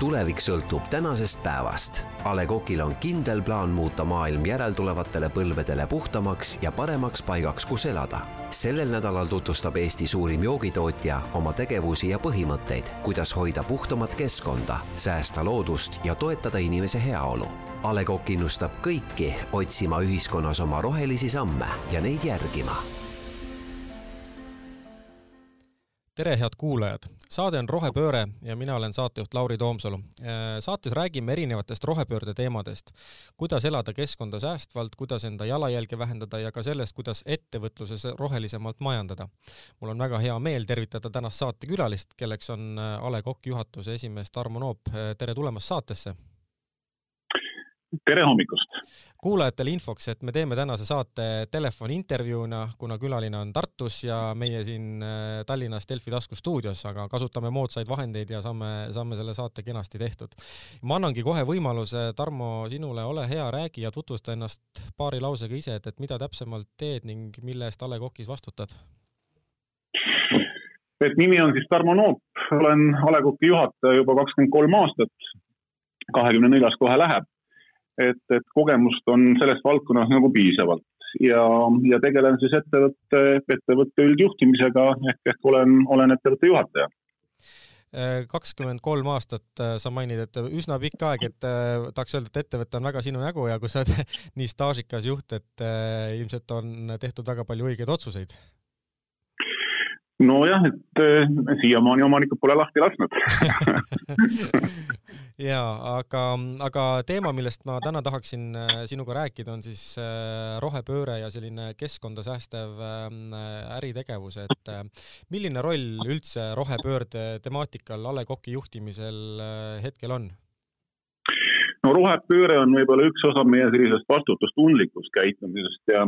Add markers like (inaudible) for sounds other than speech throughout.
tulevik sõltub tänasest päevast. A Le Coqil on kindel plaan muuta maailm järeltulevatele põlvedele puhtamaks ja paremaks paigaks, kus elada. sellel nädalal tutvustab Eesti suurim joogitootja oma tegevusi ja põhimõtteid, kuidas hoida puhtamat keskkonda, säästa loodust ja toetada inimese heaolu. A Le Coq innustab kõiki otsima ühiskonnas oma rohelisi samme ja neid järgima tere, head kuulajad! saade on Rohepööre ja mina olen saatejuht Lauri Toomsalu. Äh, saates räägime erinevatest rohepöörde teemadest, kuidas elada keskkonda säästvalt, kuidas enda jalajälge vähendada ja ka sellest, kuidas ettevõtluses rohelisemalt majandada. mul on väga hea meel tervitada tänast saatekülalist, kelleks on äh, A Le Coq juhatuse esimees Tarmo Noop. Äh, tere tulemast saatesse! Tere hommikust! kuulajatele infoks, et me teeme tänase saate telefoniintervjuuna, kuna külaline on Tartus ja meie siin äh, Tallinnas Delfi tasku stuudios, aga kasutame moodsaid vahendeid ja saame, saame selle saate kenasti tehtud. ma annangi kohe võimaluse, Tarmo, sinule, ole hea, räägi ja tutvusta ennast paari lausega ise, et, et mida täpsemalt teed ning mille eest A Le Coqis vastutad? et nimi on siis Tarmo Noop, olen A Le Coqi juhataja juba kakskümmend kolm aastat, kahekümne neljas kohe läheb et, et kogemust on selles valdkonnas nagu piisavalt. Ja, ja tegelen siis ettevõtte, ettevõtte üldjuhtimisega ehk, ehk olen, olen ettevõtte juhataja. Kakskümmend kolm aastat, äh, sa mainid, et üsna pikk aeg, et äh, tahaks öelda, et ettevõte on väga sinu nägu ja kui sa oled (laughs) nii staažikas juht, et äh, ilmselt on tehtud väga palju õigeid otsuseid nojah, et siiamaani omanikud pole lahti lasknud (laughs) ja aga, aga teema, millest ma täna tahaksin äh, sinuga rääkida, on siis äh, rohepööre ja selline keskkonda säästev äritegevus, et milline roll üldse rohepöörde temaatikal A Le Coqi juhtimisel hetkel on? no rohepööre on võib-olla üks osa meie sellisest vastutustundlikust käitumisest ja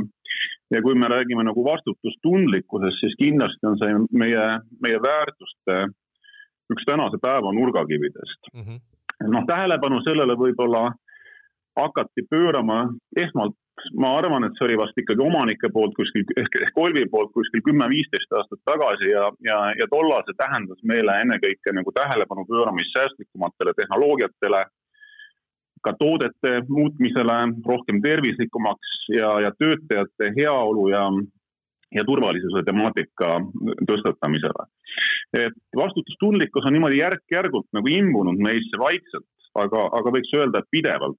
ja kui me räägime nagu vastutustundlikkusest, siis kindlasti on see meie, meie väärtuste üks tänase päeva nurgakividest mm. -hmm noh, tähelepanu sellele võib-olla hakati pöörama esmalt, ma arvan, et see oli vast ikkagi omanike poolt kuskil ehk, ehk Kolvi poolt kuskil kümme-viisteist aastat tagasi ja, ja, ja tollal see tähendas meile ennekõike nagu tähelepanu pööramist säästlikumatele tehnoloogiatele, ka toodete muutmisele rohkem tervislikumaks ja, ja töötajate heaolu ja, ja turvalisuse temaatika tõstatamisele et vastutustundlikkus on niimoodi järk-järgult nagu imbunud meisse vaikselt, aga, aga võiks öelda, et pidevalt.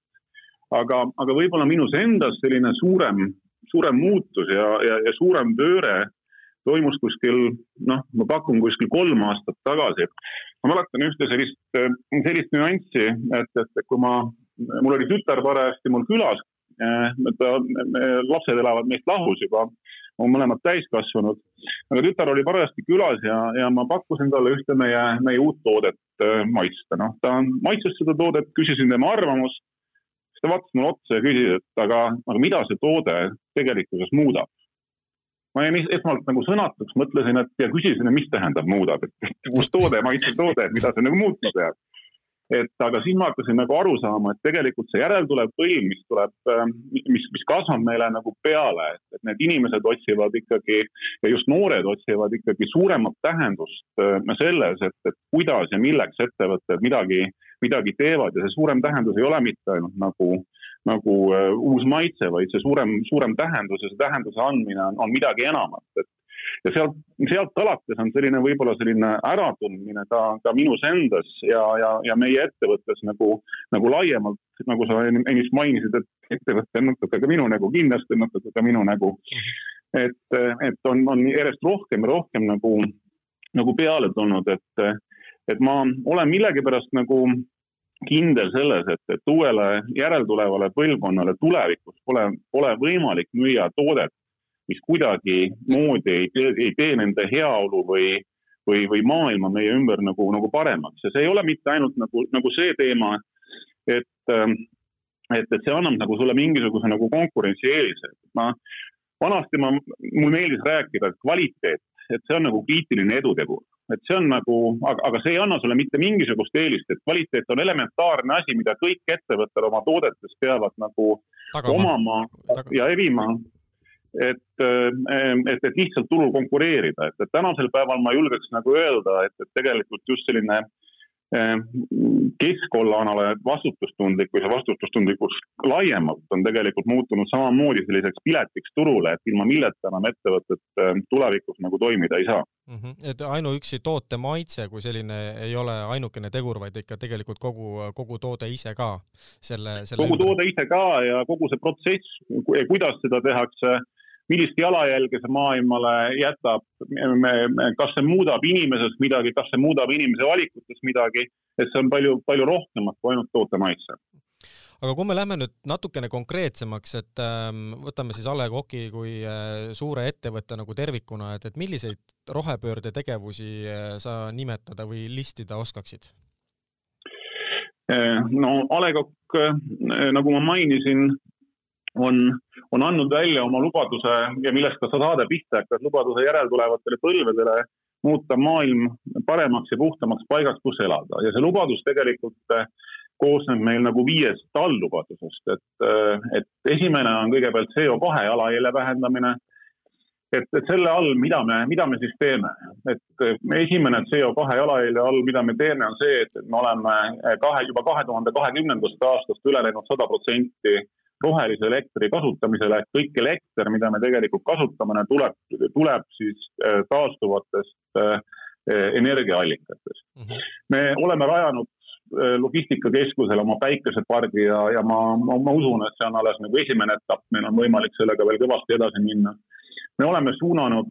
aga, aga võib-olla minus endas selline suurem, suurem muutus ja, ja, ja suurem pööre toimus kuskil, noh, ma pakun kuskil kolm aastat tagasi. ma mäletan ühte sellist, sellist nüanssi, et, et, kui ma, mul oli tütar parajasti mul külas, eh, ta, lapsed elavad meist lahus juba. On mõlemad täiskasvanud. aga tütar oli parajasti külas ja, ja ma pakkusin talle ühte meie, meie uut toodet äh, maitsta, noh, ta maitses seda toodet, küsisin tema arvamust. siis ta vaatas mulle otsa ja küsis, et aga, aga mida see toode tegelikkuses muudab? Ma jäin esmalt nagu sõnatuks, mõtlesin, et ja küsisin, mis tähendab muudab, et uus toode, maitsev toode, et mida see nagu muutma peab et aga siis ma hakkasin nagu aru saama, et tegelikult see järeltulev põlv, mis tuleb, ähm, mis, mis kasvab meile nagu peale, et need inimesed otsivad ikkagi ja just noored otsivad ikkagi suuremat tähendust äh, selles, et, et kuidas ja milleks ettevõtted midagi, midagi teevad. Ja see suurem tähendus ei ole mitte ainult nagu nagu uh, uus maitse, vaid see suurem, suurem tähendus ja see tähenduse andmine on, on midagi enamat, et ja sealt, sealt alates on selline võib-olla selline äratundmine ka, ka minus endas ja, ja, ja meie ettevõttes nagu, nagu laiemalt, nagu sa ennist mainisid, et ettevõte on natuke ka minu nägu, kindlasti natuke ka minu nägu. et, et on, on järjest rohkem ja rohkem nagu, nagu peale tulnud, et, et ma olen millegipärast nagu kindel selles, et, et uuele järeltulevale põlvkonnale tulevikus pole, pole võimalik müüa toodet, mis kuidagimoodi ei tee, ei tee nende heaolu või, või, või maailma meie ümber nagu, nagu paremaks ja see ei ole mitte ainult nagu, nagu see teema, et, ähm, et, et see annab nagu sulle mingisuguse nagu konkurentsieelise. ma, vanasti ma, mul meeldis rääkida, et kvaliteet, et see on nagu kriitiline edutegur et see on nagu, aga, aga see ei anna sulle mitte mingisugust eelist, et kvaliteet on elementaarne asi, mida kõik ettevõtted oma toodetes peavad nagu Tagama. omama Taga. ja evima et, eh, et, et lihtsalt turul konkureerida, et, et tänasel päeval ma julgeks nagu öelda, et, et tegelikult just selline Ehm, keskkonnaalale vastutustundlikkus ja vastutustundlikkus laiemalt on tegelikult muutunud samamoodi selliseks piletiks turule, et ilma milleta enam ettevõtted ehm, tulevikus nagu toimida ei saa mm. -hmm. et ainuüksi toote maitse kui selline ei ole ainukene tegur, vaid ikka tegelikult kogu, kogu toode ise ka selle, selle. kogu toode ise ka ja kogu see protsess, kuidas seda tehakse millist jalajälge see maailmale jätab, kas see muudab inimesest midagi, kas see muudab inimese valikutes midagi, et see on palju, palju rohkemat kui ainult toote maitse aga kui me lähme nüüd natukene konkreetsemaks, et ähm, võtame siis A Le Coq'i kui äh, suure ettevõtte nagu tervikuna, et, et milliseid rohepöörde tegevusi äh, sa nimetada või listida oskaksid? Äh, no A Le Coq, nagu ma mainisin, on, on andnud välja oma lubaduse ja millest ka saade pihta hakkas, lubaduse järeltulevatele põlvedele muuta maailm paremaks ja puhtamaks paigaks, kus elada. Ja see lubadus tegelikult äh, koosneb meil nagu viiest alllubadusest, et, äh, et esimene on kõigepealt CO2 jalajälje vähendamine. et, et selle all, mida me, mida me siis teeme, et äh, esimene CO2 jalajälje all, mida me teeme, on see, et me oleme kahe, juba kahe tuhande kahekümnendast aastast üle läinud sada protsenti rohelise elektri kasutamisele, et kõik elekter, mida me tegelikult kasutame, tuleb, tuleb siis äh, taastuvatest äh, energiaallikatest mm. -hmm. me oleme rajanud äh, logistikakeskusele oma päikesepargi ja, ja ma, ma, ma usun, et see on alles nagu esimene etapp, meil on võimalik sellega veel kõvasti edasi minna. me oleme suunanud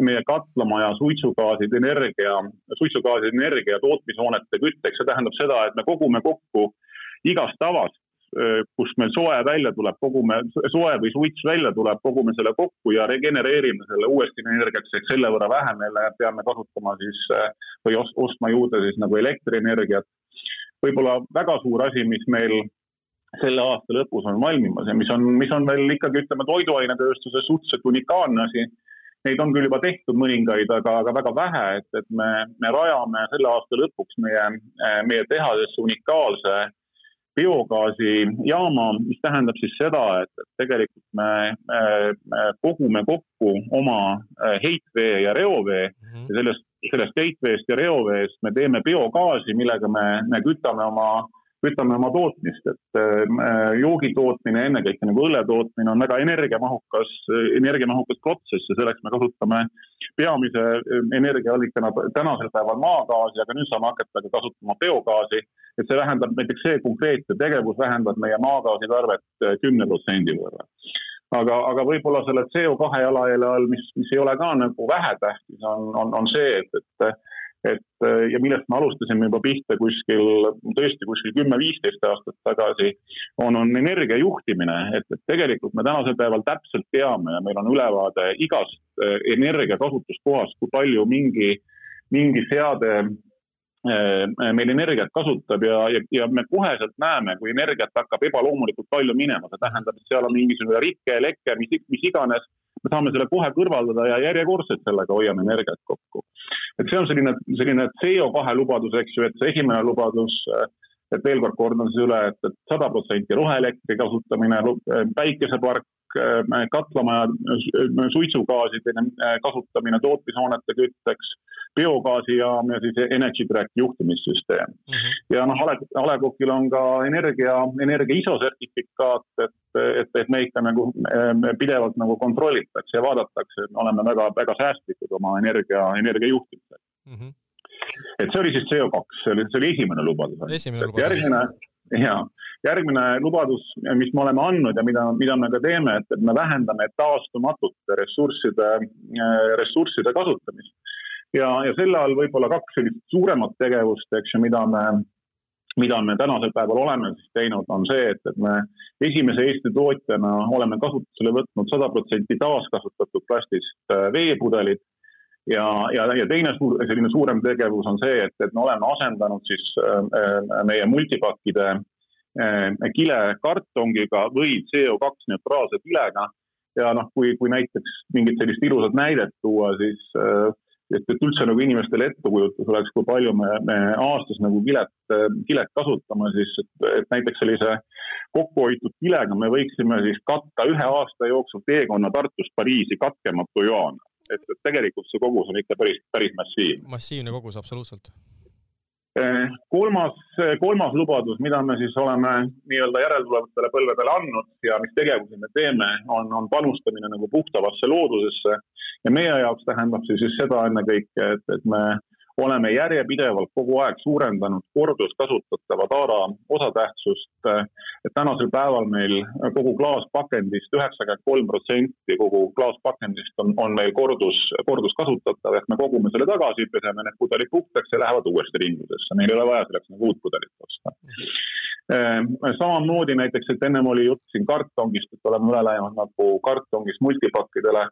meie katlamaja suitsugaasid energia, suitsugaasid energia tootmishoonete kütteks, see tähendab seda, et me kogume kokku igast tavast Äh, kust meil soe välja tuleb, kogume, soe või suits välja tuleb, kogume selle kokku ja regenereerime selle uuesti energiaks, ehk selle võrra vähem jälle peame kasutama siis äh, või ostma juurde siis nagu elektrienergiat. võib-olla väga suur asi, mis meil selle aasta lõpus on valmimas ja mis on, mis on veel ikkagi ütleme, toiduainetööstuses suhteliselt unikaalne asi. Neid on küll juba tehtud mõningaid, aga, aga väga vähe, et, et me, me rajame selle aasta lõpuks meie, meie tehasesse unikaalse biogaasijaama, mis tähendab siis seda, et tegelikult me, me kogume kokku oma äh, heitvee ja reovee mm -hmm. ja sellest, sellest heitveest ja reoveest me teeme biogaasi, millega me, me kütame oma kütame oma tootmist, et äh, joogi tootmine, ennekõike nagu õlle tootmine on väga energiamahukas, energiamahukas protsess ja selleks me kasutame peamise äh, energiaallikana tänasel päeval maagaasi, aga nüüd saame hakata ka kasutama biogaasi. et see vähendab, näiteks see konkreetne tegevus vähendab meie maagaasitarvet äh, kümne protsendi võrra aga, aga võib-olla selle CO2 jalajälje all, mis, mis ei ole ka nagu vähetähtis, on, on, on see, et, et et äh, ja millest me alustasime juba pihta kuskil, tõesti kuskil kümme-viisteist aastat tagasi, on, on energia juhtimine, et, et tegelikult me tänasel päeval täpselt teame ja meil on ülevaade igast äh, energiakasutuskohast, kui palju mingi, mingi seade äh, meil energiat kasutab ja, ja, ja me koheselt näeme, kui energiat hakkab ebaloomulikult palju minema, see tähendab, et seal on mingisugune rike, leke, mis, mis iganes me saame selle kohe kõrvaldada ja järjekordselt sellega hoiame energiat kokku. et see on selline, selline CO2 lubadus, eks ju, et see esimene lubadus, et veel kord kordan siis üle et, et sada protsenti roheelektri kasutamine, päikesepark, katlamaja, suitsugaaside kasutamine tootmishoonete kütteks biogaasijaam ja siis Energy Track juhtimissüsteem mm. -hmm. ja noh, Ale, A Le Coqil on ka energia, energia ISO sertifikaat, et, et, et me ikka nagu pidevalt nagu kontrollitakse ja vaadatakse, et me oleme väga, väga säästlikud oma energia, energia juhtimisel mm. -hmm. et see oli siis CO2, see oli, see oli esimene lubadus. järgmine, ja järgmine lubadus, mis me oleme andnud ja mida, mida me ka teeme, et, et me vähendame taastumatute ressursside, ressursside kasutamist. Ja, ja selle all võib-olla kaks sellist suuremat tegevust, eks ju, mida me, mida me tänasel päeval oleme siis teinud, on see, et, et me esimese Eesti tootjana oleme kasutusele võtnud sada protsenti taaskasutatud plastist äh, veepudelid. Ja, ja, ja teine suur, selline suurem tegevus on see, et, et me oleme asendanud siis äh, äh meie multipakkide äh, kile kartongiga või CO2 neutraalse kilega. ja noh, kui, kui näiteks mingit sellist ilusat näidet tuua, siis äh, et, et üldse nagu inimestele ettekujutus oleks, kui palju me, me aastas nagu kilet, kilet kasutame, siis et, et näiteks sellise kokkuhoitud kilega me võiksime siis katta ühe aasta jooksul teekonna Tartust Pariisi katkematu joana. et, et tegelikult see kogus on ikka päris, päris massiivne. massiivne kogus, absoluutselt kolmas, kolmas lubadus, mida me siis oleme nii-öelda järeltulevatele põlvedele andnud ja mis tegevusi me teeme, on, on panustamine nagu puhtavasse loodusesse. ja meie jaoks tähendab see siis seda ennekõike, et, et me oleme järjepidevalt kogu aeg suurendanud korduskasutatava taara osatähtsust. et tänasel päeval meil kogu klaaspakendist üheksakümmend kolm protsenti kogu klaaspakendist on, on meil kordus, korduskasutatav ehk me kogume selle tagasi, peseme need pudelid puhtaks ja lähevad uuesti ringlusesse, meil ei ole vaja selleks nagu uut pudelit osta. samamoodi näiteks, et ennem oli jutt siin kartongist, et oleme üle läinud nagu kartongist multipakkidele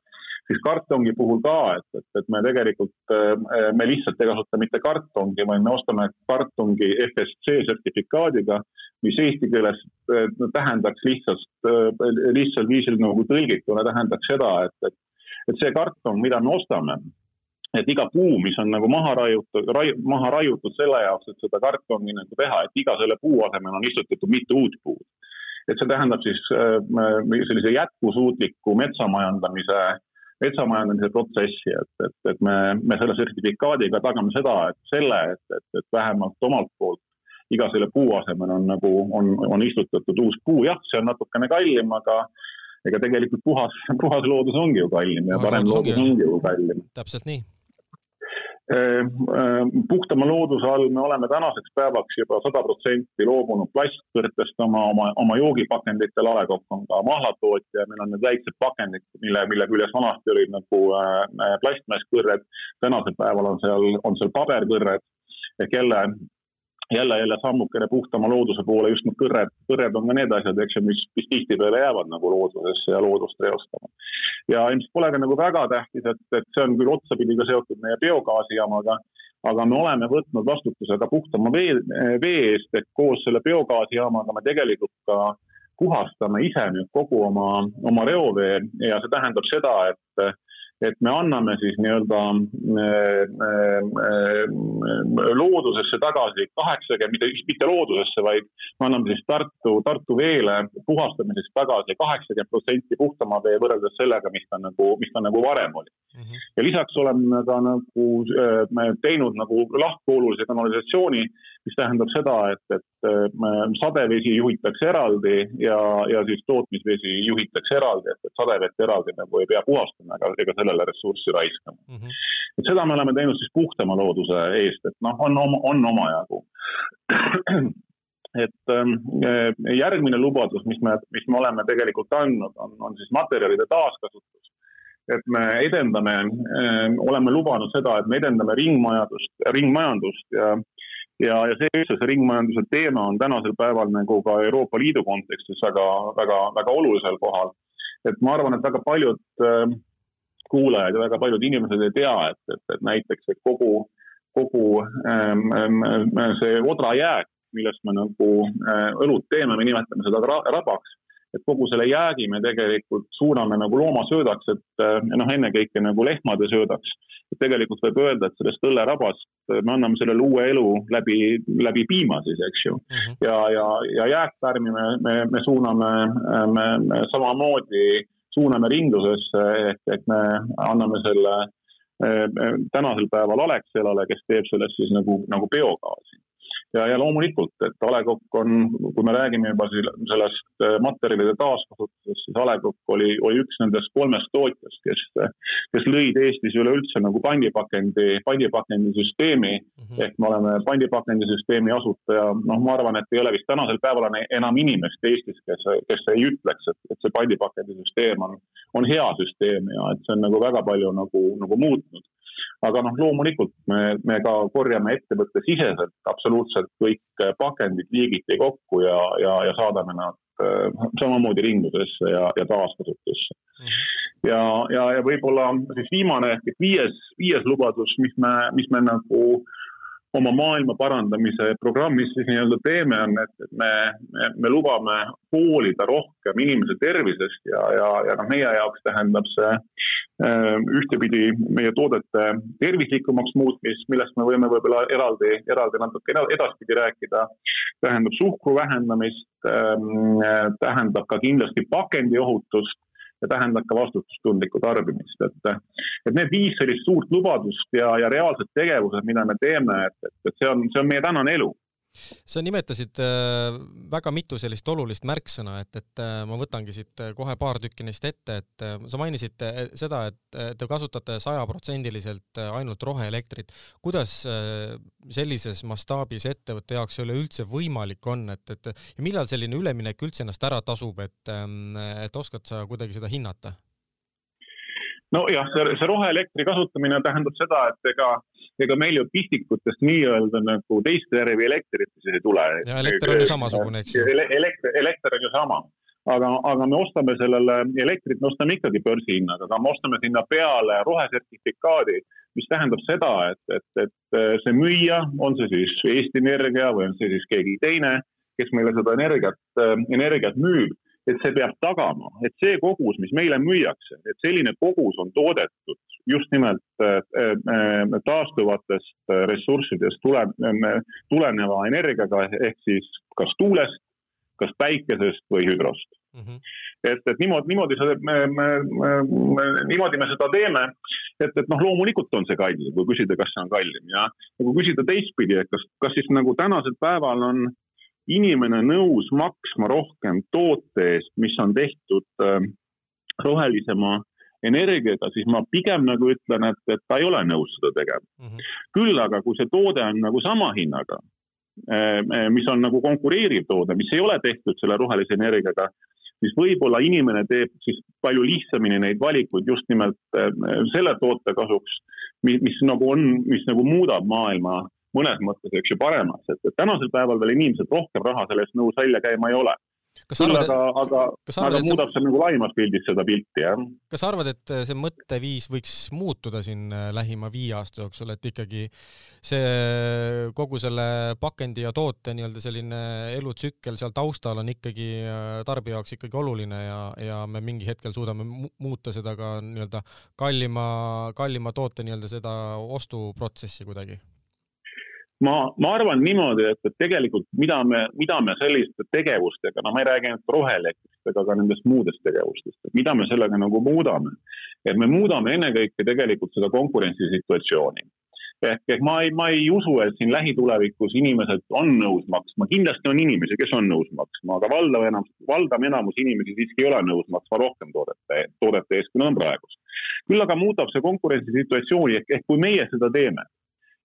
siis kartongi puhul ka, et, et, et me tegelikult, äh, me lihtsalt ei kasuta mitte kartongi, vaid me ostame kartongi FSC sertifikaadiga, mis eesti keeles äh, tähendaks lihtsalt, äh, lihtsal viisil nagu tõlgituna tähendaks seda, et, et, et see kartong, mida me ostame, et iga puu, mis on nagu maha raiutud, rai, maha raiutud selle jaoks, et seda kartongi nagu teha, et iga selle puu asemel on istutatud mitu uut puud. et see tähendab siis äh, sellise jätkusuutliku metsamajandamise metsamajandamise protsessi, et, et, et me, me selle sertifikaadiga tagame seda, et selle, et, et, et vähemalt omalt poolt iga selle puu asemel on nagu, on, on istutatud uus puu, jah, see on natukene kallim, aga ega tegelikult puhas, puhas loodus ongi ju kallim ja parem loodus ongi ju kallim. täpselt nii puhtama looduse all me oleme tänaseks päevaks juba sada protsenti loobunud plastkõrtest oma, oma, oma joogipakenditel, A Le Coq on ka mahlatootja, meil on need väiksed pakendid, mille, mille küljes vanasti olid nagu äh, plastmasskõrred. tänasel päeval on seal, on seal paberkõrred ehk jälle jälle, sammukene puhtama looduse poole, just need kõrred, kõrred on ka need asjad, eks ju, mis, mis tihtipeale jäävad nagu loodusesse ja loodust reostama. ja ilmselt pole ka nagu väga tähtis, et, et see on küll otsapidi ka seotud meie biogaasijaamaga, aga me oleme võtnud vastutuse ka puhtama vee, vee eest, et koos selle biogaasijaamaga me tegelikult ka puhastame ise nüüd kogu oma, oma reovee ja see tähendab seda, et et me anname siis nii-öelda äh, äh, loodusesse tagasi kaheksakümmend, mitte, mitte loodusesse, vaid me anname siis Tartu, Tartu veele puhastamiseks tagasi kaheksakümmend protsenti puhtama vee võrreldes sellega, mis ta nagu, mis ta nagu varem oli mm. -hmm. ja lisaks oleme ka nagu äh, teinud nagu lahkvoolulise kanalisatsiooni, mis tähendab seda, et, et sadevesi juhitakse eraldi ja, ja siis tootmisvesi juhitakse eraldi, et, et sadevett eraldi nagu ei pea puhastama ega, ega selle sellele ressurssi raiskama mm. -hmm. et seda me oleme teinud siis puhtama looduse eest, et noh, on, on omajagu (clears throat) et ähm, järgmine lubadus, mis me, mis me oleme tegelikult andnud, on, on siis materjalide taaskasutus. et me edendame äh,, oleme lubanud seda, et me edendame ringmajandust, ringmajandust ja ja, ja see üldse, see ringmajanduse teema on tänasel päeval nagu ka Euroopa Liidu kontekstis väga, väga, väga olulisel kohal. et ma arvan, et väga paljud äh, kuulajad ja väga paljud inimesed ei tea, et, et, et näiteks, et kogu, kogu ähm, ähm, see odrajääk, millest me nagu äh, õlut teeme, me nimetame seda rabaks, et kogu selle jäägi me tegelikult suuname nagu loomasöödaks, et äh, noh, ennekõike nagu lehmade söödaks. et tegelikult võib öelda, et sellest õllerabast me anname sellele uue elu läbi, läbi piima siis, eks ju mm. -hmm. ja, ja, ja jääkpärmi me, me, me suuname me, me samamoodi suuname ringlusesse, ehk, et me anname selle eh, eh, tänasel päeval Alexelale, kes teeb sellest siis nagu, nagu biogaasi ja, ja loomulikult, et A Le Coq on, kui me räägime juba sellest äh, materjalide taaskasutusest, siis A Le Coq oli, oli üks nendest kolmest tootjast, kes, kes lõid Eestis üleüldse nagu pandipakendi, pandipakendisüsteemi mm. -hmm. ehk me oleme pandipakendisüsteemi asutaja, noh, ma arvan, et ei ole vist tänasel päeval enam inimest Eestis, kes, kes ei ütleks, et, et see pandipakendisüsteem on, on hea süsteem ja et see on nagu väga palju nagu, nagu muutnud aga noh, loomulikult me, me ka korjame ettevõttesiseselt absoluutselt kõik äh, pakendid liigiti kokku ja, ja, ja saadame nad äh, samamoodi ringlusesse ja, ja taaskasutusse mm. -hmm. ja, ja, ja võib-olla siis viimane ehk et viies, viies lubadus, mis me, mis me nagu äh, oma maailma parandamise programmis siis nii-öelda teeme, on, et, et me, me, me lubame hoolida rohkem inimese tervisest ja, ja, ja noh, meie jaoks tähendab see äh, ühtepidi meie toodete tervislikumaks muutmist, millest me võime võib-olla eraldi, eraldi natuke edaspidi rääkida. tähendab suhkru vähendamist äh,, tähendab ka kindlasti pakendiohutust ja tähendab ka vastutustundlikku tarbimist, et, et need viis sellist suurt lubadust ja, ja reaalsed tegevused, mida me teeme, et, et, et see on, see on meie tänane elu sa nimetasid äh, väga mitu sellist olulist märksõna, et, et äh, ma võtangi siit äh, kohe paar tükki neist ette, et sa mainisid seda, et te kasutate sajaprotsendiliselt ainult roheelektrit. kuidas sellises mastaabis ettevõtte jaoks üleüldse võimalik on, et, et ja millal selline üleminek üldse ennast ära tasub, et, ähm, et oskad sa kuidagi seda hinnata? nojah, see, see roheelektri kasutamine tähendab seda, et ega ega meil ju pistikutest nii-öelda nagu teist värvi elektrit siis ei tule. ja elekter on ju samasugune, eks ju. elekter, elekter on ju sama, aga, aga me ostame sellele elektrit, me ostame ikkagi börsihinnaga, aga me ostame sinna peale rohesertifikaadi, mis tähendab seda, et, et, et see müüja, on see siis Eesti Energia või on see siis keegi teine, kes meile seda energiat, energiat müüb et see peab tagama, et see kogus, mis meile müüakse, et selline kogus on toodetud just nimelt äh, äh, taastuvatest äh, ressurssidest tule, tuleneva energiaga ehk siis kas tuulest, kas päikesest või hüdrost mm. -hmm. et, et niimoodi, niimoodi seda, me, me, me, niimoodi me seda teeme, et, et noh, loomulikult on see kallim, kui küsida, kas see on kallim ja kui küsida teistpidi, et kas, kas siis nagu tänasel päeval on inimene nõus maksma rohkem toote eest, mis on tehtud äh, rohelisema energiaga, siis ma pigem nagu ütlen, et, et ta ei ole nõus seda tegema mm. -hmm. küll aga, kui see toode on nagu sama hinnaga äh,, mis on nagu konkureeriv toode, mis ei ole tehtud selle rohelise energiaga, siis võib-olla inimene teeb siis palju lihtsamini neid valikuid just nimelt äh, selle toote kasuks, mis, mis nagu on, mis nagu muudab maailma mõnes mõttes, eks ju, paremaks, et, tänasel päeval veel inimesed rohkem raha selle eest nõus välja käima ei ole. küll aga, aga, aga muudab see nagu laiemas pildis seda pilti, jah. kas sa arvad, et see mõtteviis võiks muutuda siin äh, lähima viie aasta jooksul, et ikkagi see kogu selle pakendi ja toote nii-öelda selline elutsükkel seal taustal on ikkagi äh, tarbija jaoks ikkagi oluline ja, ja me mingi hetkel suudame muuta seda ka nii-öelda kallima, kallima toote nii-öelda seda ostuprotsessi kuidagi ma, ma arvan niimoodi, et, et tegelikult mida me, mida me selliste tegevustega, no ma ei räägi ainult roheelektrist, aga ka nendest muudest tegevustest, et mida me sellega nagu muudame. et me muudame ennekõike tegelikult seda konkurentsisituatsiooni. ehk, ehk ma ei, ma ei usu, et siin lähitulevikus inimesed on nõus maksma, kindlasti on inimesi, kes on nõus maksma, aga valdav enam, valdav enamus inimesi siiski ei ole nõus maksma rohkem toodete, toodete eest, kui nad on praegu. küll aga muudab see konkurentsisituatsiooni, ehk, ehk kui meie seda teeme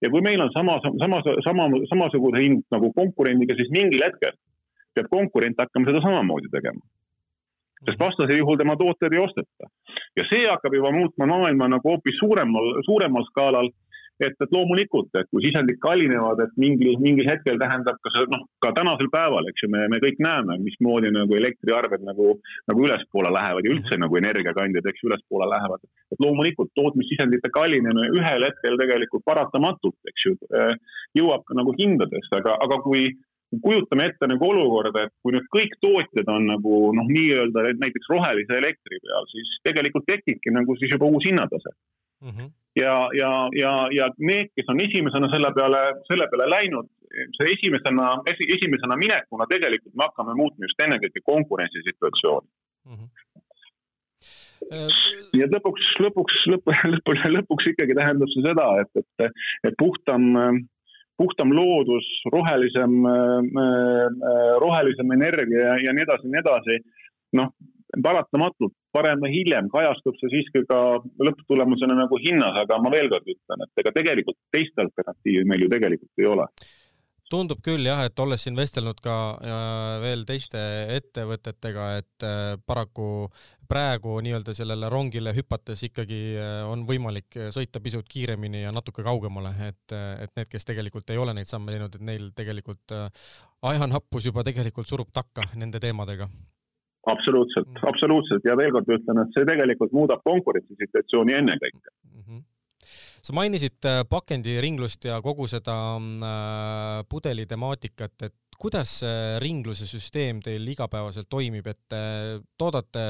ja kui meil on sama, sama, sama, samasugune hind nagu konkurendiga, siis mingil hetkel peab konkurent hakkama seda samamoodi tegema. sest vastasel juhul tema tooteid ei osteta. ja see hakkab juba muutma maailma nagu hoopis suuremal, suuremal skaalal et, et loomulikult, et kui sisendid kallinevad, et mingil, mingil hetkel tähendab ka see, noh, ka tänasel päeval, eks ju, me, me kõik näeme, mismoodi nagu elektriarved nagu, nagu ülespoole lähevad ja üldse mhm. nagu energiakandjad, eks ju, ülespoole lähevad. et loomulikult tootmissisendite kallinemine ühel hetkel tegelikult paratamatult, eks ju, jõuab ka nagu hindadesse, aga, aga kui kujutame ette nagu olukorda, et kui nüüd kõik tootjad on nagu noh, nii-öelda näiteks rohelise elektri peal, siis tegelikult tekibki nagu siis juba uus hinnatase mm. -hmm ja, ja, ja, ja need, kes on esimesena selle peale, selle peale läinud, see esimesena, esimesena minekuna tegelikult me hakkame muutma just ennekõike konkurentsisituatsiooni mm. -hmm et lõpuks, lõpuks, lõpuks, lõpuks, lõpuks ikkagi tähendab see seda, et, et, et puhtam, puhtam loodus, rohelisem, rohelisem energia ja, ja nii edasi ja nii edasi. noh, paratamatult varem või hiljem kajastub see siiski ka lõpptulemusena nagu hinnas, aga ma veel kord ütlen, et ega tegelikult teist alternatiivi meil ju tegelikult ei ole tundub küll jah, et olles siin vestelnud ka äh, veel teiste ettevõtetega, et äh, paraku praegu nii-öelda sellele rongile hüpates ikkagi äh, on võimalik sõita pisut kiiremini ja natuke kaugemale, et, et need, kes tegelikult ei ole neid samme teinud, et neil tegelikult ajanappus juba tegelikult surub takka nende teemadega. Absoluutselt, absoluutselt. Ja veel kord ütlen, et see tegelikult muudab konkurentsisituatsiooni ennekõike. Mm. -hmm sa mainisid äh, pakendiringlust ja kogu seda mm, äh, pudeli temaatikat, et kuidas see ringluse süsteem teil igapäevaselt toimib, et te toodate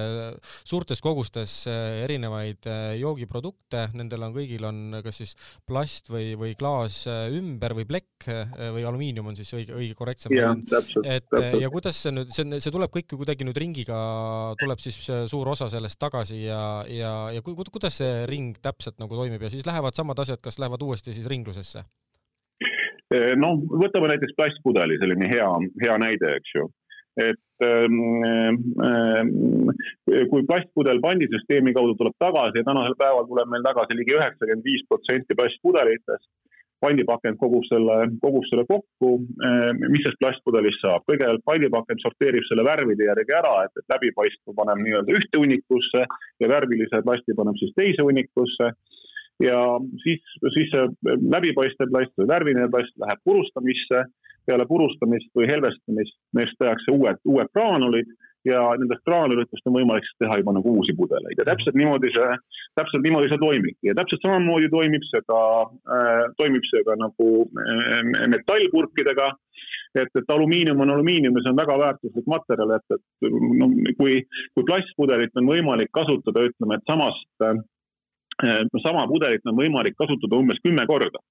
suurtes kogustes erinevaid joogiprodukte, nendel on kõigil on kas siis plast või, või klaas ümber või plekk või alumiinium on siis õige, õige korrektsem et täpselt. ja kuidas see nüüd, see, see tuleb kõik ju kuidagi nüüd ringiga, tuleb siis suur osa sellest tagasi ja, ja, ja kuidas see ring täpselt nagu toimib ja siis lähevad samad asjad, kas lähevad uuesti siis ringlusesse? No võtame näiteks plastpudeli, selline hea, hea näide, eks ju. et ähm, äh, kui plastpudel pandisüsteemi kaudu tuleb tagasi ja tänasel päeval tuleb meil tagasi ligi üheksakümmend viis protsenti plastpudelitest, pandipakend kogub selle, kogub selle kokku, mis sellest plastpudelist saab. kõigepealt pandipakend sorteerib selle värvide järgi ära, et, et läbipaistva paneb nii-öelda ühte hunnikusse ja värvilise plasti paneb siis teise hunnikusse ja siis, siis see läbipaistev plast või värviline plast läheb purustamisse. peale purustamist või helvestamist neist tehakse uued, uued graanulid ja nendest graanulitest on võimalik siis teha juba nagu uusi pudeleid. Ja täpselt niimoodi see, täpselt niimoodi see toimibki. Ja täpselt samamoodi toimib see ka äh,, toimib see ka nagu äh, metallpurkidega. Et, et alumiinium on alumiinium ja see on väga väärtuslik materjal, et, et no kui, kui plastpudelit on võimalik kasutada, ütleme, et samast Äh, sama pudelit on võimalik kasutada umbes kümme korda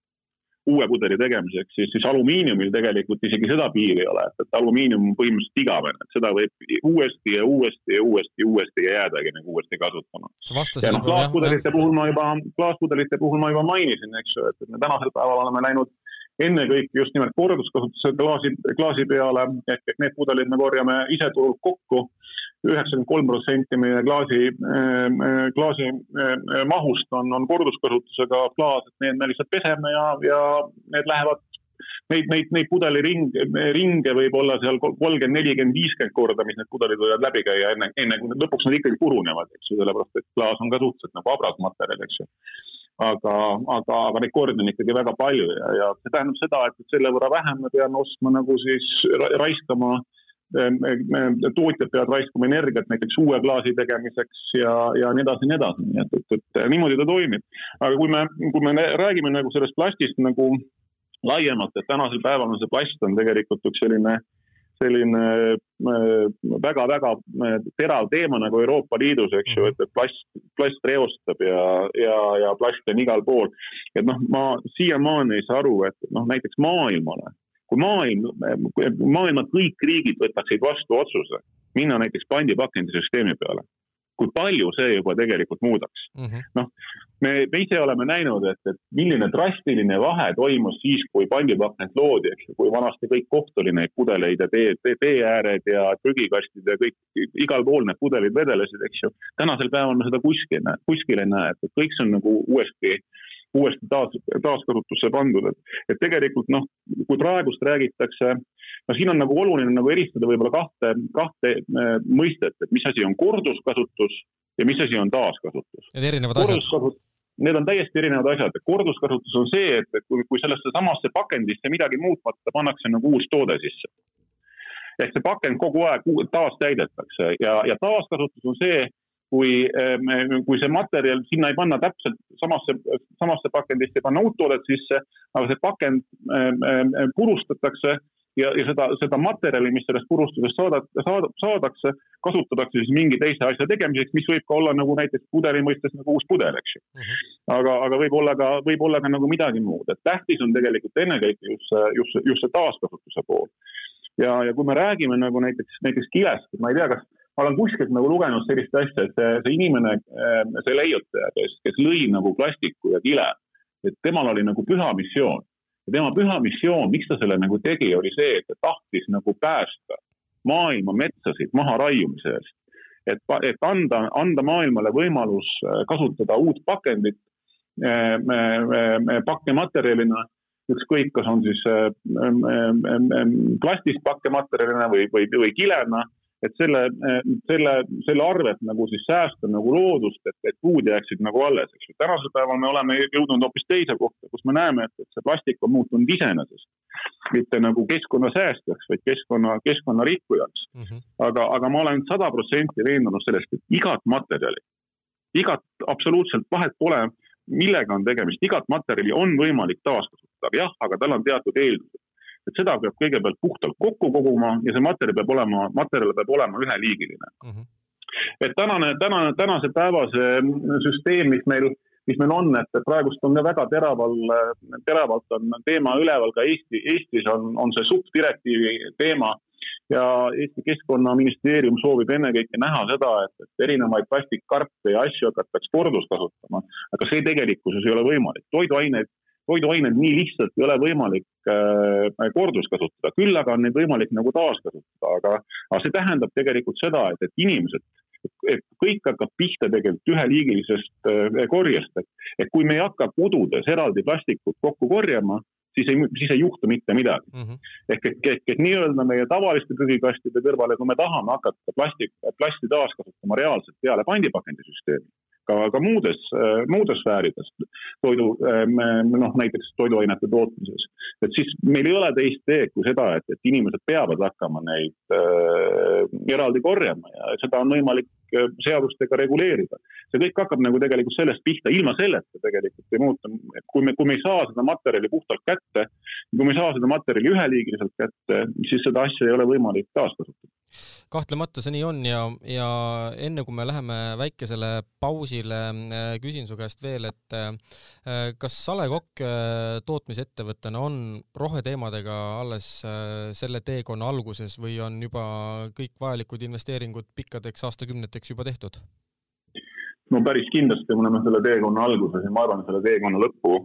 uue pudeli tegemiseks, siis, siis alumiiniumil tegelikult isegi seda piiri ei ole, et, et alumiinium on põhimõtteliselt igavene, et seda võib uuesti ja uuesti ja uuesti ja uuesti ja jäädagi nagu uuesti kasutama. ja noh, klaaspudelite puhul ma juba, klaaspudelite puhul ma juba mainisin, eks ju, et me tänasel päeval oleme läinud ennekõike just nimelt korduskasutuse klaasi, klaasi peale, ehk et need pudelid me korjame ise turult kokku. üheksakümmend kolm protsenti meie klaasi, äh, klaasi äh, mahust on, on korduskasutusega klaas, et need me lihtsalt peseme ja, ja need lähevad neid, neid, neid pudeliringe, ringe võib olla seal kolmkümmend, nelikümmend, viiskümmend korda, mis need pudelid võivad läbi käia enne, enne kui lõpuks nad ikkagi purunevad, eks ju, sellepärast et klaas on ka suhteliselt nagu habras materjal, eks ju. Aga, aga, aga neid kordi on ikkagi väga palju ja, ja see tähendab seda, et selle võrra vähem me peame ostma nagu siis raiskama äh, Ehm, ehm, tootjad peavad raiskama energiat näiteks uue klaasi tegemiseks ja, ja nii edasi ja nii edasi, nii et, et, et niimoodi ta toimib. aga kui me, kui me räägime nagu sellest plastist nagu laiemalt, et tänasel päeval on see plast on tegelikult üks selline, selline väga-väga äh, terav teema nagu Euroopa Liidus, eks ju, et, et plast, plast reostab ja, ja, ja plast on igal pool. et noh, ma siiamaani ei saa aru, et noh, näiteks maailmale kui maailm, maailma kõik riigid võtaksid vastu otsuse minna näiteks pandipakendisüsteemi peale, kui palju see juba tegelikult muudaks mm -hmm.. noh, me, me ise oleme näinud, et, et milline drastiline vahe toimus siis, kui pandipakend loodi, eks ju, kui vanasti kõik koht oli neid pudeleid ja tee, tee, teeääred ja prügikastid ja kõik, igal pool need pudelid vedelesid, eks ju. tänasel päeval me seda kuskil, kuskil ei näe, et kõik see on nagu uuesti uuesti taas, taaskasutusse pandud, et, et tegelikult noh, kui praegust räägitakse, no siin on nagu oluline nagu eristada võib-olla kahte, kahte äh, mõistet, et mis asi on korduskasutus ja mis asi on taaskasutus. Need erinevad asjad. Need on täiesti erinevad asjad, korduskasutus on see, et, et kui, kui sellesse samasse pakendisse midagi muutmata pannakse nagu uus toode sisse. ehk see pakend kogu aeg taas täidetakse ja, ja taaskasutus on see, kui, ehm, kui see materjal, sinna ei panna täpselt samasse, samasse pakendisse ei panna uut toodet sisse, aga see pakend ehm, ehm, purustatakse ja, ja seda, seda materjali, mis sellest purustusest saada, saada, saadakse, kasutatakse siis mingi teise asja tegemiseks, mis võib ka olla nagu näiteks pudeli mõistes nagu uus pudel, eks ju. Mhm. -huh. aga, aga võib-olla ka, võib-olla ka nagu midagi muud, et tähtis on tegelikult ennekõike just see, just, just see taaskasutuse pool. ja, ja kui me räägime nagu näiteks, näiteks kilest, ma ei tea, kas ma olen kuskilt nagu lugenud sellist asja, et see, see inimene, äh, see leiutaja, kes, kes lõi nagu plastiku ja kile, et temal oli nagu püha missioon. ja tema püha missioon, miks ta selle nagu tegi, oli see, et ta tahtis nagu päästa maailma metsasid maharaiumise eest. et, et anda, anda maailmale võimalus äh, kasutada uut pakendit äh, pakkematerjalina ükskõik, kas on siis plastist pakkematerjalina või, või, või kilena et selle, selle, selle arvelt nagu siis säästa nagu loodust, et, et puud jääksid nagu alles, eks ju. tänasel päeval me oleme jõudnud hoopis teise kohta, kus me näeme, et, et see plastik on muutunud iseenesest. mitte nagu keskkonnasäästjaks, vaid keskkonna, keskkonna rikkujaks mm. -hmm. aga, aga ma olen sada protsenti veendunud sellest, et igat materjali, igat absoluutselt vahet pole, millega on tegemist, igat materjali on võimalik taaskasutada, jah, aga tal on teatud eeldused et seda peab kõigepealt puhtalt kokku koguma ja see materjal peab olema, materjal peab olema üheliigiline mm. -hmm. et tänane, tänane, tänase päeva see süsteem, mis meil mis meil on, et praegust on ka väga teraval, teravalt on teema üleval ka Eesti, Eestis on, on see subdirektiivi teema ja Eesti Keskkonnaministeerium soovib ennekõike näha seda, et, et erinevaid plastikkarpe ja asju hakatakse korduskasutama, aga see tegelikkuses ei ole võimalik. toiduaineid, toiduaineid nii lihtsalt ei ole võimalik äh, korduskasutada, küll aga on neid võimalik nagu taaskasutada, aga, aga see tähendab tegelikult seda, et, et inimesed et kõik hakkab pihta tegelikult üheliigilisest äh, korjest, et, et kui me ei hakka kodudes eraldi plastikut kokku korjama, siis ei, siis ei juhtu mitte midagi mm. -hmm. ehk et, et, et nii-öelda meie tavaliste prügikastide kõrvale, kui me tahame hakata plastik, plasti taaskasutama reaalselt peale pandipakendisüsteemi, ka, ka muudes, muudes sfäärides, toidu, noh näiteks toiduainete tootmises. et siis meil ei ole teist teed kui seda, et, et inimesed peavad hakkama neid äh, eraldi korjama ja seda on võimalik Äh, seadustega reguleerida. see kõik hakkab nagu tegelikult sellest pihta, ilma selleta tegelikult ei muutu, et kui me, kui me ei saa seda materjali puhtalt kätte, kui me ei saa seda materjali üheliigiliselt kätte, siis seda asja ei ole võimalik taaskasutada kahtlemata see nii on ja, ja enne kui me läheme väikesele pausile, äh, küsin su käest veel, et äh, kas A Le Coq tootmisettevõttena on roheteemadega alles selle teekonna alguses või on juba kõik vajalikud investeeringud pikkadeks aastakümneteks juba tehtud? no päris kindlasti me oleme selle teekonna alguses ja ma arvan, selle teekonna lõppu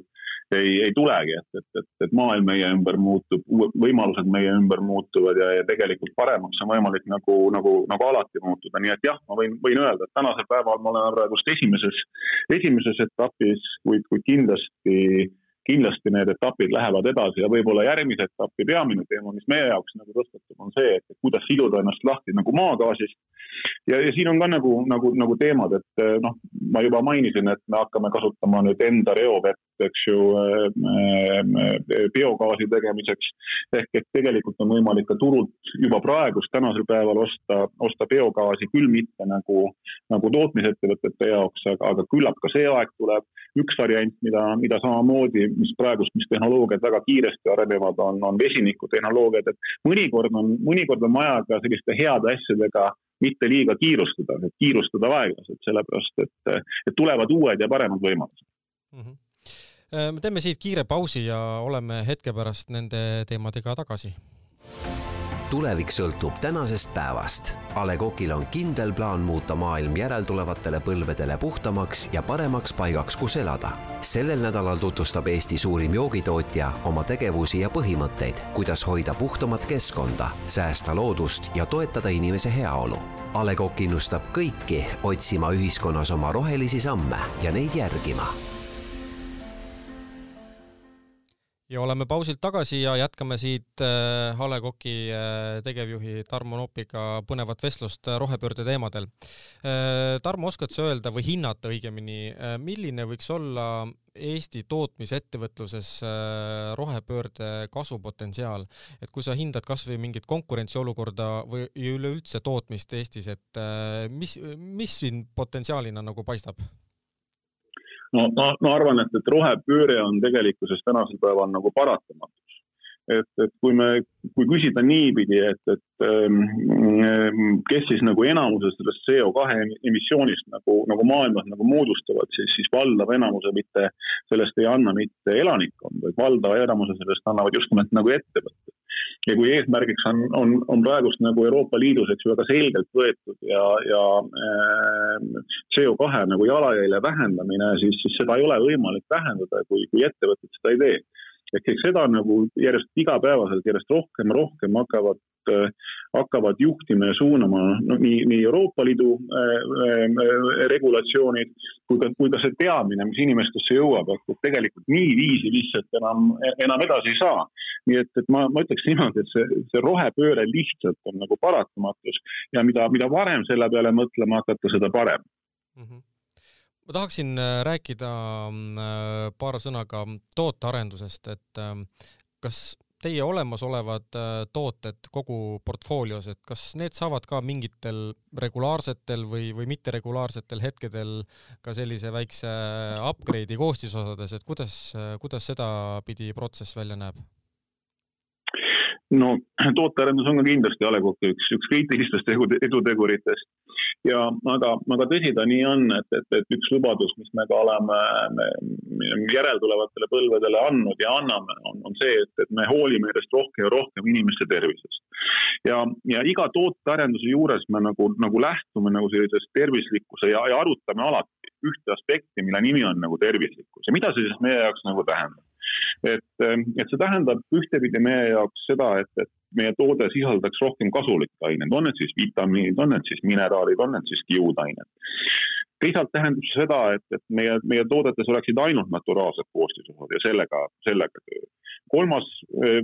ei, ei tulegi, et, et, et, et maailm meie ümber muutub, võimalused meie ümber muutuvad ja, ja tegelikult paremaks on võimalik nagu, nagu, nagu alati muutuda, nii et jah, ma võin, võin öelda, et tänasel päeval me oleme praegust esimeses, esimeses etapis, kuid, kuid kindlasti kindlasti need etapid lähevad edasi ja võib-olla järgmise etapi peamine teema, mis meie jaoks nagu tõstatub, on see, et kuidas siduda ennast lahti nagu maagaasist. ja, ja siin on ka nagu, nagu, nagu teemad, et noh, ma juba mainisin, et me hakkame kasutama nüüd enda reovett, eks ju, biogaasi tegemiseks. ehk et tegelikult on võimalik ka turult juba praegust tänasel päeval osta, osta biogaasi, küll mitte nagu, nagu tootmisettevõtete jaoks, aga, aga küllap ka see aeg tuleb. üks variant, mida, mida samamoodi mis praegust, mis tehnoloogiad väga kiiresti arenevad, on, on vesinikutehnoloogiad, et mõnikord on, mõnikord on vaja ka selliste heade asjadega mitte liiga kiirustada, kiirustada aeglaselt, sellepärast et, et tulevad uued ja paremad võimalused mm. -hmm. me teeme siit kiire pausi ja oleme hetke pärast nende teemadega tagasi tulevik sõltub tänasest päevast. A Le Coqil on kindel plaan muuta maailm järeltulevatele põlvedele puhtamaks ja paremaks paigaks, kus elada. sellel nädalal tutvustab Eesti suurim joogitootja oma tegevusi ja põhimõtteid, kuidas hoida puhtamat keskkonda, säästa loodust ja toetada inimese heaolu. A Le Coq innustab kõiki otsima ühiskonnas oma rohelisi samme ja neid järgima ja oleme pausilt tagasi ja jätkame siit äh, A Le Coqi äh, tegevjuhi Tarmo Nopiga põnevat vestlust äh, rohepöörde teemadel. Tarmo, oskad sa öelda või hinnata õigemini, milline võiks olla Eesti tootmisettevõtluses rohepöörde kasvupotentsiaal, et kui sa hindad kasvõi mingit konkurentsiolukorda või üleüldse tootmist Eestis, et mis, mis siin potentsiaalina nagu paistab? No ma, ma arvan, et, et rohepööre on tegelikkuses tänasel päeval nagu paratamatus. et, et kui me, kui küsida niipidi, et, et ähm, kes siis nagu enamuse sellest CO2 emissioonist nagu, nagu maailmas nagu moodustavad, siis, siis valdav enamuse mitte, sellest ei anna mitte elanikkond, vaid valdava enamuse sellest annavad just nimelt nagu ettevõtted ja kui eesmärgiks on, on, on praegust nagu Euroopa Liidus, eks ju, väga selgelt võetud ja, ja äh, CO2 nagu jalajälje vähendamine, siis, siis seda ei ole võimalik vähendada, kui, kui ettevõtted seda ei tee. Ehk eks seda nagu järjest igapäevaselt järjest rohkem rohkem hakkavad Äh, hakkavad juhtima ja suunama no, nii, nii Euroopa Liidu äh, äh, regulatsioonid kui ka, kui ka see teadmine, mis inimestesse jõuab, et tegelikult niiviisi lihtsalt enam, enam edasi ei saa. nii et, et ma, ma ütleks niimoodi, et see, see rohepööre lihtsalt on nagu paratamatus ja mida, mida varem selle peale mõtlema hakata, seda parem mm. -hmm ma tahaksin rääkida paar sõna ka tootearendusest, et kas teie olemasolevad äh, tooted kogu portfoolios, et kas need saavad ka mingitel regulaarsetel või, või mitteregulaarsetel hetkedel ka sellise väikse upgrade'i koostisosades, et kuidas, kuidas sedapidi protsess välja näeb? no tootearendus on ka kindlasti A Le Coqi üks, üks kriitilistest eduteguritest ja aga, aga tõsi ta nii on, et, et, et üks lubadus, mis me ka oleme me, järeltulevatele põlvedele andnud ja anname, on, on see, et, et me hoolime järjest rohkem ja rohkem inimeste tervisest. ja, ja iga tootearenduse juures me nagu, nagu lähtume nagu sellisest tervislikkuse ja, ja arutame alati ühte aspekti, mille nimi on nagu tervislikkus ja mida see siis meie jaoks nagu tähendab et, et see tähendab ühtepidi meie jaoks seda, et, et meie toode sisaldaks rohkem kasulikke aineid, on need siis vitamiinid, on need siis mineraalid, on need siis kiudained. Teisalt tähendab see seda, et, et meie, meie toodetes oleksid ainult naturaalsed koostisosad ja sellega, sellega töö kolmas,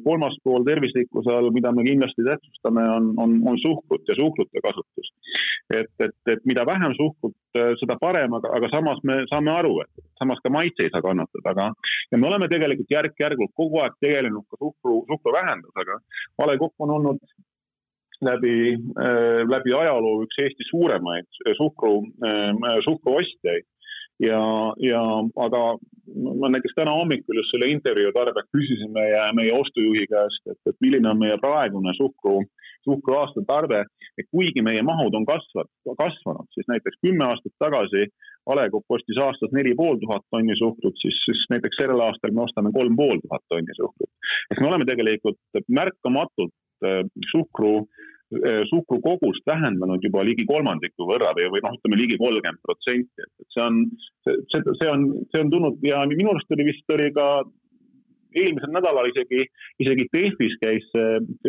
kolmas pool tervislikkuse all, mida me kindlasti tähtsustame, on, on, on suhkrut ja suhkrute kasutus. et, et, et mida vähem suhkrut, seda parem, aga, aga samas me saame aru, et samas ka maitse ei saa kannatada, aga ja me oleme tegelikult järk-järgult kogu aeg tegelenud ka suhkru, suhkru vähendusega. A Le Coq on olnud läbi äh,, läbi ajaloo üks Eesti suuremaid suhkru äh,, suhkruostjaid ja, ja aga ma näiteks täna hommikul just selle intervjuu tarbeks küsisin meie, meie ostujuhi käest, et, et milline on meie praegune suhkru, suhkru aastatarve. et kuigi meie mahud on kasvanud, kasvanud, siis näiteks kümme aastat tagasi A Le Coq ostis aastas neli pool tuhat tonni suhkrut, siis, siis näiteks sellel aastal me ostame kolm pool tuhat tonni suhkrut. ehk me oleme tegelikult märkamatult äh, suhkru Eh, suhkru kogust vähendanud juba ligi kolmandiku võrra või, või noh, ütleme ligi kolmkümmend protsenti, et see on, see, see on, see on tulnud ja minu arust oli vist oli ka eelmisel nädalal isegi, isegi Delfis käis,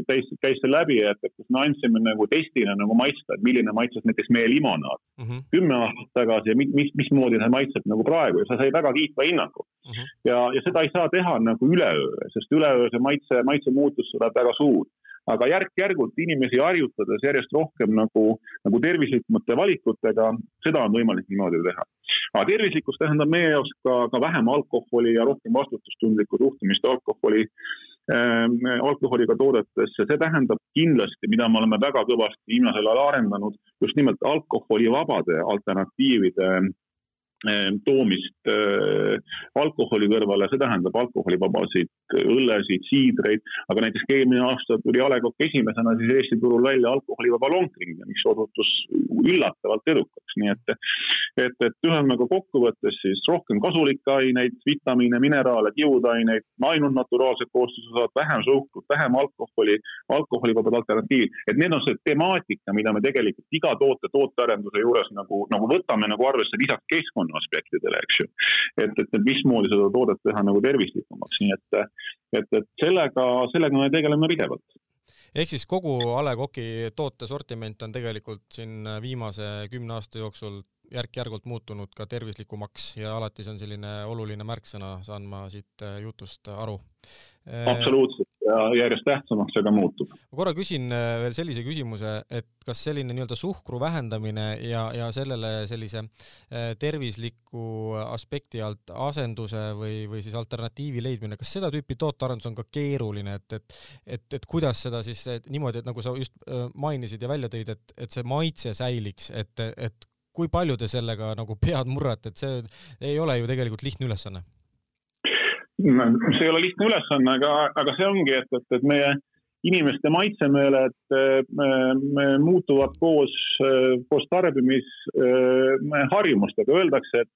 käis, käis see läbi, et, et me andsime nagu testina nagu maitsta, et milline maitses näiteks meie limonaad mm -hmm. kümme aastat tagasi ja mis, mismoodi see maitseb nagu praegu ja see sai väga kiitva hinnangu mm. -hmm. ja, ja seda ei saa teha nagu üleöö, sest üleöö see maitse, maitse muutus tuleb väga suur aga järk-järgult inimesi harjutades järjest rohkem nagu, nagu tervislikumate valikutega, seda on võimalik niimoodi teha. aga tervislikkus tähendab meie jaoks ka, ka vähem alkoholi ja rohkem vastutustundlikku suhtumist alkoholi äh,, alkoholiga toodetesse, see tähendab kindlasti, mida me oleme väga kõvasti viimasel ajal arendanud, just nimelt alkoholivabade alternatiivide toomist äh, alkoholi kõrvale, see tähendab alkoholivabasid õllesid, siidreid, aga näiteks eelmine aasta tuli A Le Coq esimesena siis Eesti turul välja alkoholivaba longdrink, mis osutus üllatavalt edukaks, nii et et, et ühesõnaga kokkuvõttes siis rohkem kasulikke aineid, vitamiine, mineraale, kiudaineid, ainult naturaalsed koostisosad, vähem suhkrut, vähem alkoholi, alkoholivabad alternatiivid, et need on see temaatika, mida me tegelikult iga toote tootearenduse juures nagu, nagu võtame nagu arvesse lisaks keskkonna keskkonna aspektidele, eks ju. et, et, et mismoodi seda toodet teha nagu tervislikumaks, nii et, et, et sellega, sellega me tegeleme pidevalt ehk siis kogu A Le Coqi tootesortiment on tegelikult siin viimase kümne aasta jooksul järk-järgult muutunud ka tervislikumaks ja alati see on selline oluline märksõna, saan ma siit jutust aru. absoluutselt ja järjest tähtsamaks see ka muutub. ma korra küsin äh, veel sellise küsimuse, et kas selline nii-öelda suhkru vähendamine ja, ja sellele sellise äh, tervisliku aspekti alt asenduse või, või siis alternatiivi leidmine, kas seda tüüpi tootearendus on ka keeruline, et, et et, et kuidas seda siis et niimoodi, et nagu sa just äh, mainisid ja välja tõid, et, et see maitse säiliks, et, et kui palju te sellega nagu pead murrate, et see ei ole ju tegelikult lihtne ülesanne see ei ole lihtne ülesanne, aga, aga see ongi, et, et, et meie inimeste maitsemeeled muutuvad koos, koos tarbimisharjumustega, öeldakse, et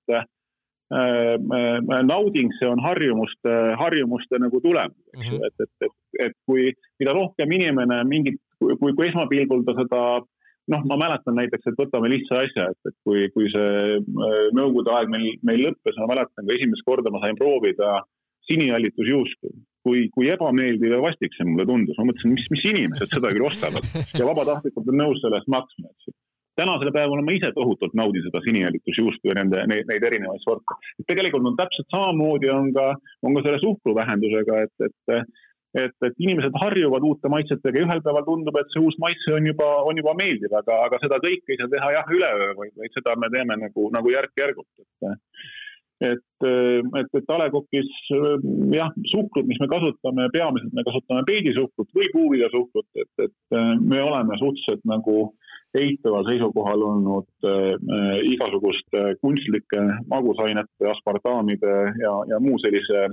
nauding, see on harjumuste, harjumuste nagu tulemus, eks ju, mhm. et, et, et, et kui, mida rohkem inimene mingit, kui, kui esmapilgul ta seda noh, ma mäletan näiteks, et võtame lihtsa asja, et, et kui, kui see nõukogude aeg meil, meil lõppes, ma mäletan, kui esimest korda ma sain proovida äh, sinihallitusjuustu. kui, kui ebameeldiv ja vastik see mulle tundus, ma mõtlesin, mis, mis inimesed seda küll ostavad ja vabatahtlikult on nõus selle eest maksma, eks ju tänasel päeval ma ise tohutult naudin seda sinihallitusjuustu ja nende, neid, neid erinevaid sorte. tegelikult on täpselt samamoodi on ka, on ka selle suhkru vähendusega, et, et et, et inimesed harjuvad uute maitsetega ja ühel päeval tundub, et see uus maitse on juba, on juba meeldiv, aga, aga seda kõike ei saa teha jah üleöö, vaid, vaid seda me teeme nagu, nagu järk-järgult, et et, et, et A Le Coqis jah, suhkrut, mis me kasutame, peamiselt me kasutame peedisuhkrut või puuviljasuhkrut, et, et me oleme suhteliselt nagu eitaval seisukohal olnud äh, igasuguste kunstlike magusainete, aspartaamide ja, ja muu sellise,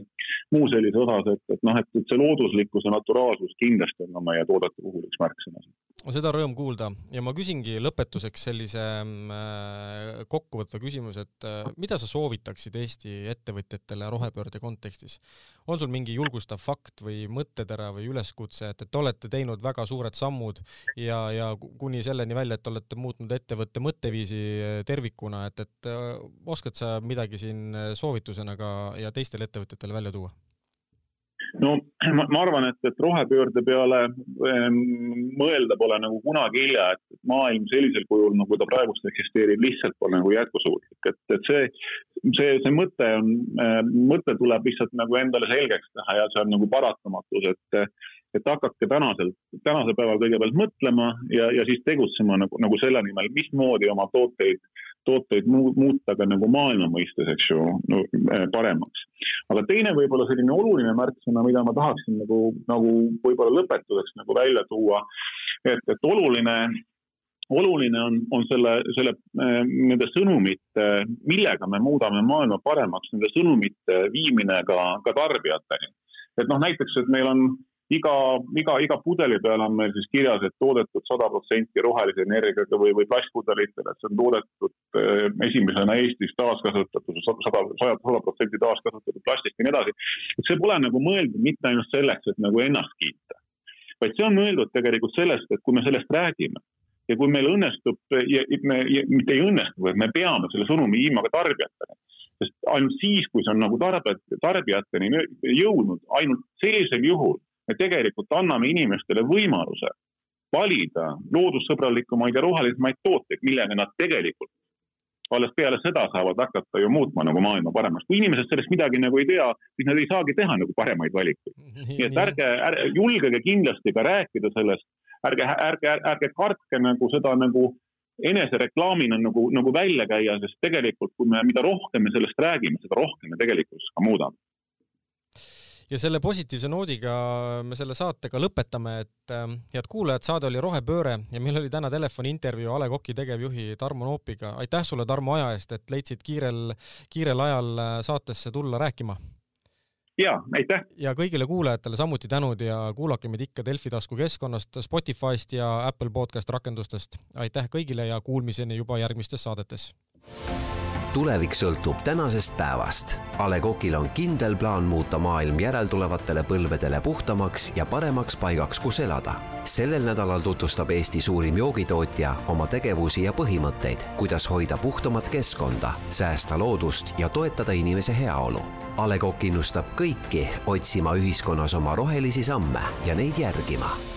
muu sellise osas, et, et noh, et, et see looduslikkus ja naturaalsus kindlasti on ka meie toodete puhul üks märksõna. Seda rõõm kuulda ja ma küsingi lõpetuseks sellise äh, kokkuvõtva küsimuse, et äh, mida sa soovitaksid Eesti ettevõtjatele rohepöörde kontekstis? on sul mingi julgustav fakt või mõttetera või üleskutse, et, et olete teinud väga suured sammud ja, ja kuni selleni välja, et olete muutnud ettevõtte mõtteviisi eh, tervikuna, et, et oskad sa midagi siin soovitusena ka ja teistele ettevõtjatele välja tuua? No ma, ma arvan, et, et rohepöörde peale ähm, mõelda pole nagu kunagi hilja, et maailm sellisel kujul, nagu ta praegust eksisteerib, lihtsalt pole nagu jätkusuutlik, et, et see, see, see mõte on äh,, mõte tuleb lihtsalt nagu endale selgeks teha ja see on nagu paratamatus, et et hakake tänasel, tänasel päeval kõigepealt mõtlema ja, ja siis tegutsema nagu, nagu selle nimel, mismoodi oma tooteid tooteid muuta ka nagu maailma mõistes, eks ju no,, eh, paremaks. aga teine võib-olla selline oluline märksõna, mida ma tahaksin nagu, nagu võib-olla lõpetuseks nagu välja tuua, et, et oluline oluline on, on selle, selle, eh, nende sõnumite, millega me muudame maailma paremaks, nende sõnumite viimine ka, ka tarbijateni. et noh, näiteks, et meil on iga, iga, iga pudeli peal on meil siis kirjas, et toodetud sada protsenti rohelise energiaga või, või plastpudelitele, et see on toodetud eh, esimesena Eestis taaskasutatud, sada, sada, sada protsenti taaskasutatud plastist ja nii edasi. et see pole nagu mõeldud mitte ainult selleks, et nagu ennast kiita, vaid see on mõeldud tegelikult sellest, et kui me sellest räägime ja kui meil õnnestub, me mitte ei õnnestu, vaid me peame selle sõnumi viima ka tarbijatele sest ainult siis, kui see on nagu tarbijat, tarbijateni jõudnud, ainult sellisel juhul me tegelikult anname inimestele võimaluse valida loodussõbralikumaid ja rohelisemaid tooteid, millega nad tegelikult alles peale seda saavad hakata ju muutma nagu maailma paremaks. kui inimesed sellest midagi nagu ei tea, siis nad ei saagi teha nagu paremaid valikuid. nii et ärge, ärge, julgege kindlasti ka rääkida sellest, ärge, ärge, ärge kartke nagu seda nagu enesereklaamina nagu, nagu välja käia, sest tegelikult, kui me, mida rohkem me sellest räägime, seda rohkem me tegelikult ka muudame ja selle positiivse noodiga me selle saatega lõpetame, et äh, head kuulajad, saade oli Rohepööre ja meil oli täna telefoniintervjuu A Le Coqi tegevjuhi Tarmo Noopiga. aitäh sulle, Tarmo, aja eest, et leidsid kiirel, kiirel ajal äh, saatesse tulla rääkima. ja, aitäh! ja kõigile kuulajatele samuti tänud ja kuulake meid ikka Delfi taskukeskkonnast, Spotify'st ja Apple podcast rakendustest. aitäh kõigile ja kuulmiseni juba järgmistes saadetes tulevik sõltub tänasest päevast. A Le Coqil on kindel plaan muuta maailm järeltulevatele põlvedele puhtamaks ja paremaks paigaks, kus elada. sellel nädalal tutvustab Eesti suurim joogitootja oma tegevusi ja põhimõtteid, kuidas hoida puhtamat keskkonda, säästa loodust ja toetada inimese heaolu. A Le Coq innustab kõiki otsima ühiskonnas oma rohelisi samme ja neid järgima